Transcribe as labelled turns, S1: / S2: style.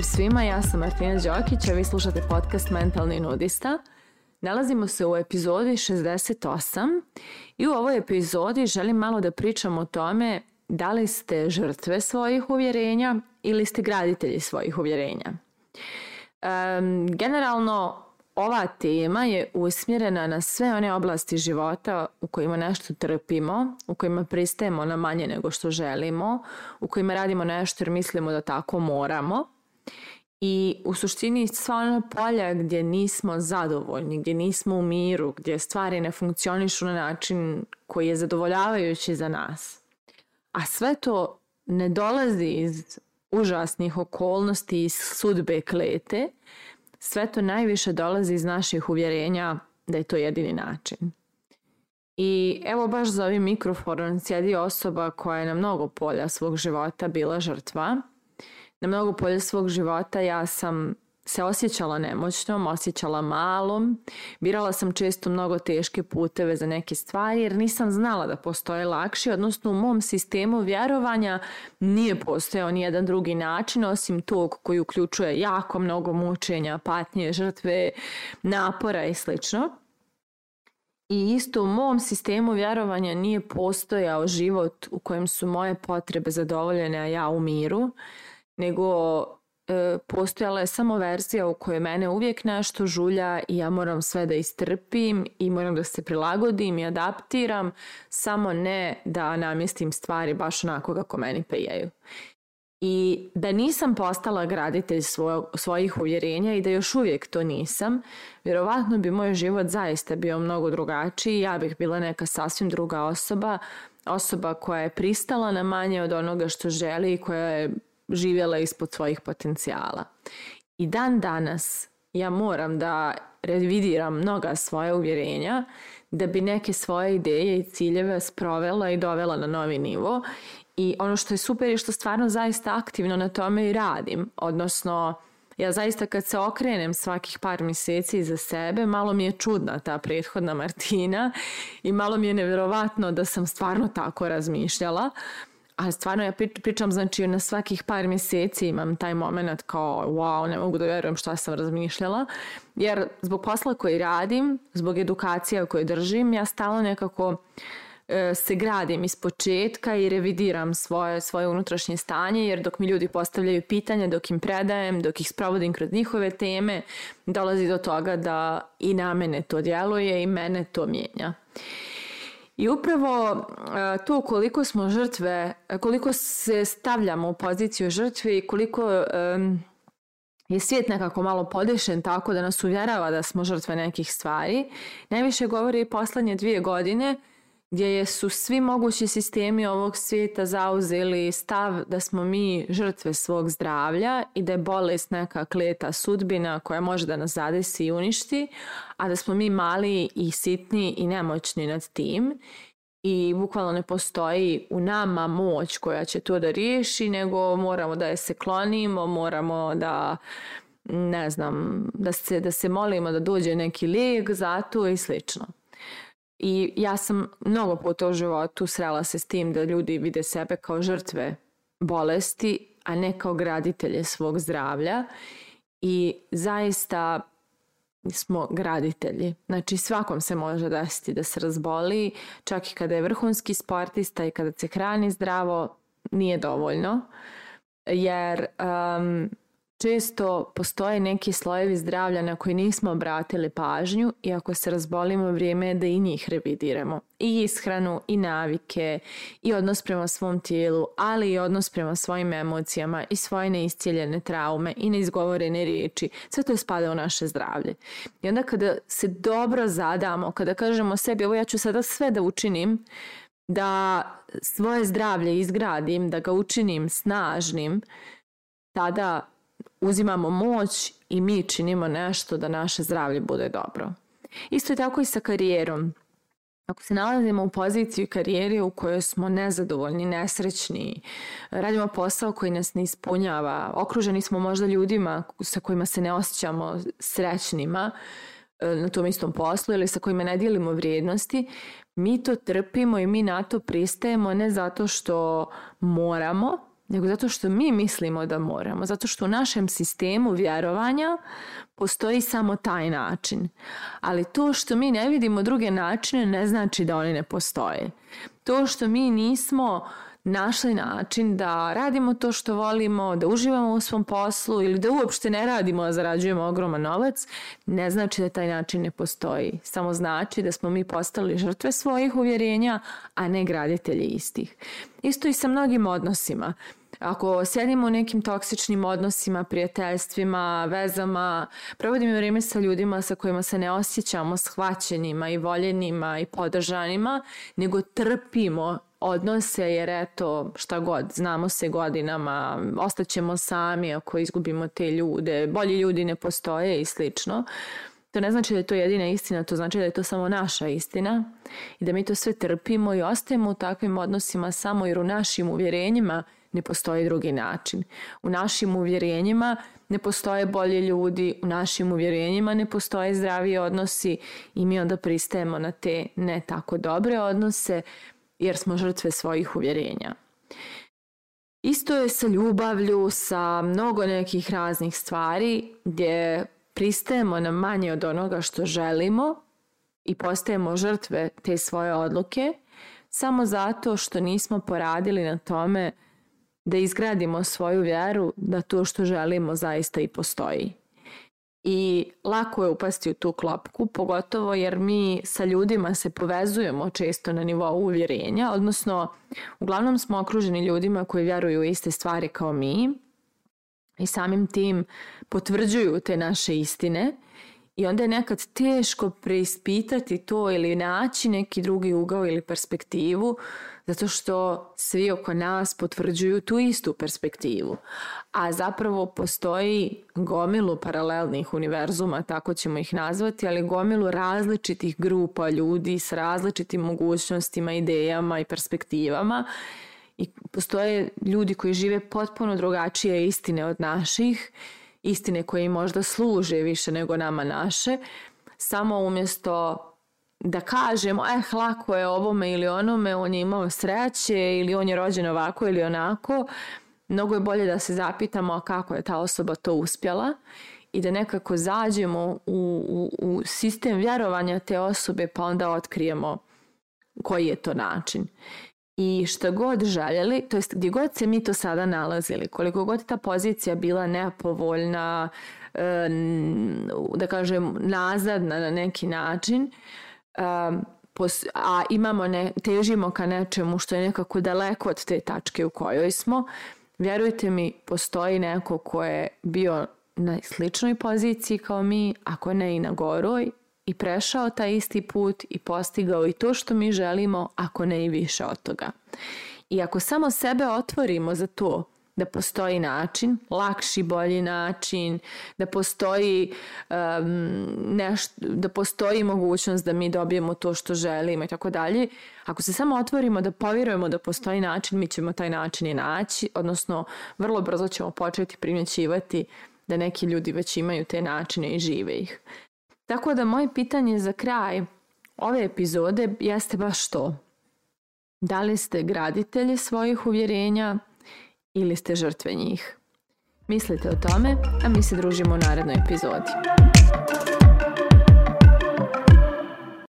S1: Pozdrav svima, ja sam Martina Đokić, a vi slušate podcast Mentalni nudista. Nalazimo se u epizodi 68 i u ovoj epizodi želim malo da pričam o tome da li ste žrtve svojih uvjerenja ili ste graditelji svojih uvjerenja. Um, generalno, ova tema je usmjerena na sve one oblasti života u kojima nešto trpimo, u kojima pristajemo na manje nego što želimo, u kojima radimo nešto jer mislimo da tako moramo I u suštini sva ona polja gdje nismo zadovoljni, gdje nismo u miru, gdje stvari ne funkcionišu na način koji je zadovoljavajući za nas. A sve to ne dolazi iz užasnih okolnosti, iz sudbe klete, sve to najviše dolazi iz naših uvjerenja da je to jedini način. I evo baš za ovim mikrofonom sjedi osoba koja je na mnogo polja svog života bila žrtva na mnogo polje svog života ja sam se osjećala nemoćnom, osjećala malom, birala sam često mnogo teške puteve za neke stvari jer nisam znala da postoje lakši, odnosno u mom sistemu vjerovanja nije postojao ni jedan drugi način osim tog koji uključuje jako mnogo mučenja, patnje, žrtve, napora i slično. I isto u mom sistemu vjerovanja nije postojao život u kojem su moje potrebe zadovoljene, a ja u miru nego e, postojala je samo verzija u kojoj mene uvijek nešto žulja i ja moram sve da istrpim i moram da se prilagodim i adaptiram, samo ne da namjestim stvari baš onako kako meni prijaju. I da nisam postala graditelj svoj, svojih uvjerenja i da još uvijek to nisam, vjerovatno bi moj život zaista bio mnogo drugačiji, ja bih bila neka sasvim druga osoba, osoba koja je pristala na manje od onoga što želi i koja je živjela ispod svojih potencijala. I dan danas ja moram da revidiram mnoga svoja uvjerenja da bi neke svoje ideje i ciljeve sprovela i dovela na novi nivo i ono što je super je što stvarno zaista aktivno na tome i radim, odnosno ja zaista kad se okrenem svakih par mjeseci za sebe, malo mi je čudna ta prethodna Martina i malo mi je neverovatno da sam stvarno tako razmišljala, ali stvarno ja pričam, znači na svakih par mjeseci imam taj moment kao wow, ne mogu da verujem šta sam razmišljala, jer zbog posla koji radim, zbog edukacija koje držim, ja stalno nekako e, se gradim iz početka i revidiram svoje, svoje unutrašnje stanje, jer dok mi ljudi postavljaju pitanja, dok im predajem, dok ih sprovodim kroz njihove teme, dolazi do toga da i na mene to djeluje i mene to mijenja. I upravo e, to koliko smo žrtve, e, koliko se stavljamo u poziciju žrtve i koliko je svijet nekako malo podešen tako da nas uvjerava da smo žrtve nekih stvari, najviše govori i poslednje dvije godine gdje su svi mogući sistemi ovog svijeta zauzeli stav da smo mi žrtve svog zdravlja i da je bolest neka kleta sudbina koja može da nas zadesi i uništi, a da smo mi mali i sitni i nemoćni nad tim i bukvalno ne postoji u nama moć koja će to da riješi, nego moramo da je se klonimo, moramo da ne znam, da se, da se molimo da dođe neki lijek za to i slično. I ja sam mnogo puta u životu srela se s tim da ljudi vide sebe kao žrtve bolesti, a ne kao graditelje svog zdravlja. I zaista smo graditelji. Znači svakom se može desiti da se razboli, čak i kada je vrhunski sportista i kada se hrani zdravo, nije dovoljno. Jer um, Često postoje neki slojevi zdravlja na koji nismo obratili pažnju i ako se razbolimo vrijeme je da i njih revidiramo. I ishranu, i navike, i odnos prema svom tijelu, ali i odnos prema svojim emocijama i svoje neiscijeljene traume i neizgovorene riječi. Sve to spada u naše zdravlje. I onda kada se dobro zadamo, kada kažemo sebi ovo ja ću sada sve da učinim, da svoje zdravlje izgradim, da ga učinim snažnim, tada uzimamo moć i mi činimo nešto da naše zdravlje bude dobro. Isto je tako i sa karijerom. Ako se nalazimo u poziciji karijere u kojoj smo nezadovoljni, nesrećni, radimo posao koji nas ne ispunjava, okruženi smo možda ljudima sa kojima se ne osjećamo srećnima e, na tom istom poslu ili sa kojima ne dijelimo vrijednosti, mi to trpimo i mi na to pristajemo ne zato što moramo, nego zato što mi mislimo da moramo, zato što u našem sistemu vjerovanja postoji samo taj način. Ali to što mi ne vidimo druge načine ne znači da oni ne postoje. To što mi nismo našli način da radimo to što volimo, da uživamo u svom poslu ili da uopšte ne radimo, a zarađujemo ogroman novac, ne znači da taj način ne postoji. Samo znači da smo mi postali žrtve svojih uvjerenja, a ne graditelji istih. Isto i sa mnogim odnosima ako sedimo u nekim toksičnim odnosima, prijateljstvima, vezama, provodimo vreme sa ljudima sa kojima se ne osjećamo shvaćenima i voljenima i podržanima, nego trpimo odnose jer eto šta god, znamo se godinama, ostaćemo sami ako izgubimo te ljude, bolji ljudi ne postoje i slično. To ne znači da je to jedina istina, to znači da je to samo naša istina i da mi to sve trpimo i ostajemo u takvim odnosima samo jer u našim uvjerenjima – ne postoji drugi način. U našim uvjerenjima ne postoje bolji ljudi, u našim uvjerenjima ne postoje zdravi odnosi i mi onda pristajemo na te ne tako dobre odnose jer smo žrtve svojih uvjerenja. Isto je sa ljubavlju, sa mnogo nekih raznih stvari gdje pristajemo na manje od onoga što želimo i postajemo žrtve te svoje odluke samo zato što nismo poradili na tome da izgradimo svoju vjeru da to što želimo zaista i postoji. I lako je upasti u tu klopku, pogotovo jer mi sa ljudima se povezujemo često na nivou uvjerenja, odnosno uglavnom smo okruženi ljudima koji vjeruju u iste stvari kao mi i samim tim potvrđuju te naše istine I onda je nekad teško preispitati to ili naći neki drugi ugao ili perspektivu, zato što svi oko nas potvrđuju tu istu perspektivu. A zapravo postoji gomilu paralelnih univerzuma, tako ćemo ih nazvati, ali gomilu različitih grupa ljudi s različitim mogućnostima, idejama i perspektivama. I postoje ljudi koji žive potpuno drugačije istine od naših istine koje im možda služe više nego nama naše, samo umjesto da kažemo, eh, lako je ovome ili onome, on je imao sreće ili on je rođen ovako ili onako, mnogo je bolje da se zapitamo kako je ta osoba to uspjela i da nekako zađemo u, u, u sistem vjerovanja te osobe pa onda otkrijemo koji je to način i šta god željeli, to jest gdje god se mi to sada nalazili, koliko god ta pozicija bila nepovoljna, e, da kažem nazadna na neki način, e, a imamo ne, težimo ka nečemu što je nekako daleko od te tačke u kojoj smo, vjerujte mi, postoji neko ko je bio na sličnoj poziciji kao mi, ako ne i na goroj, i prešao taj isti put i postigao i to što mi želimo, ako ne i više od toga. I ako samo sebe otvorimo za to da postoji način, lakši, bolji način, da postoji um, nešto, da postoji mogućnost da mi dobijemo to što želimo i tako dalje. Ako se samo otvorimo da povjerujemo da postoji način, mi ćemo taj način i naći, odnosno vrlo brzo ćemo početi primjećivati da neki ljudi već imaju te načine i žive ih. Tako da moje pitanje za kraj ove epizode jeste baš to. Da li ste graditelji svojih uvjerenja ili ste žrtve njih? Mislite o tome, a mi se družimo u narednoj epizodi.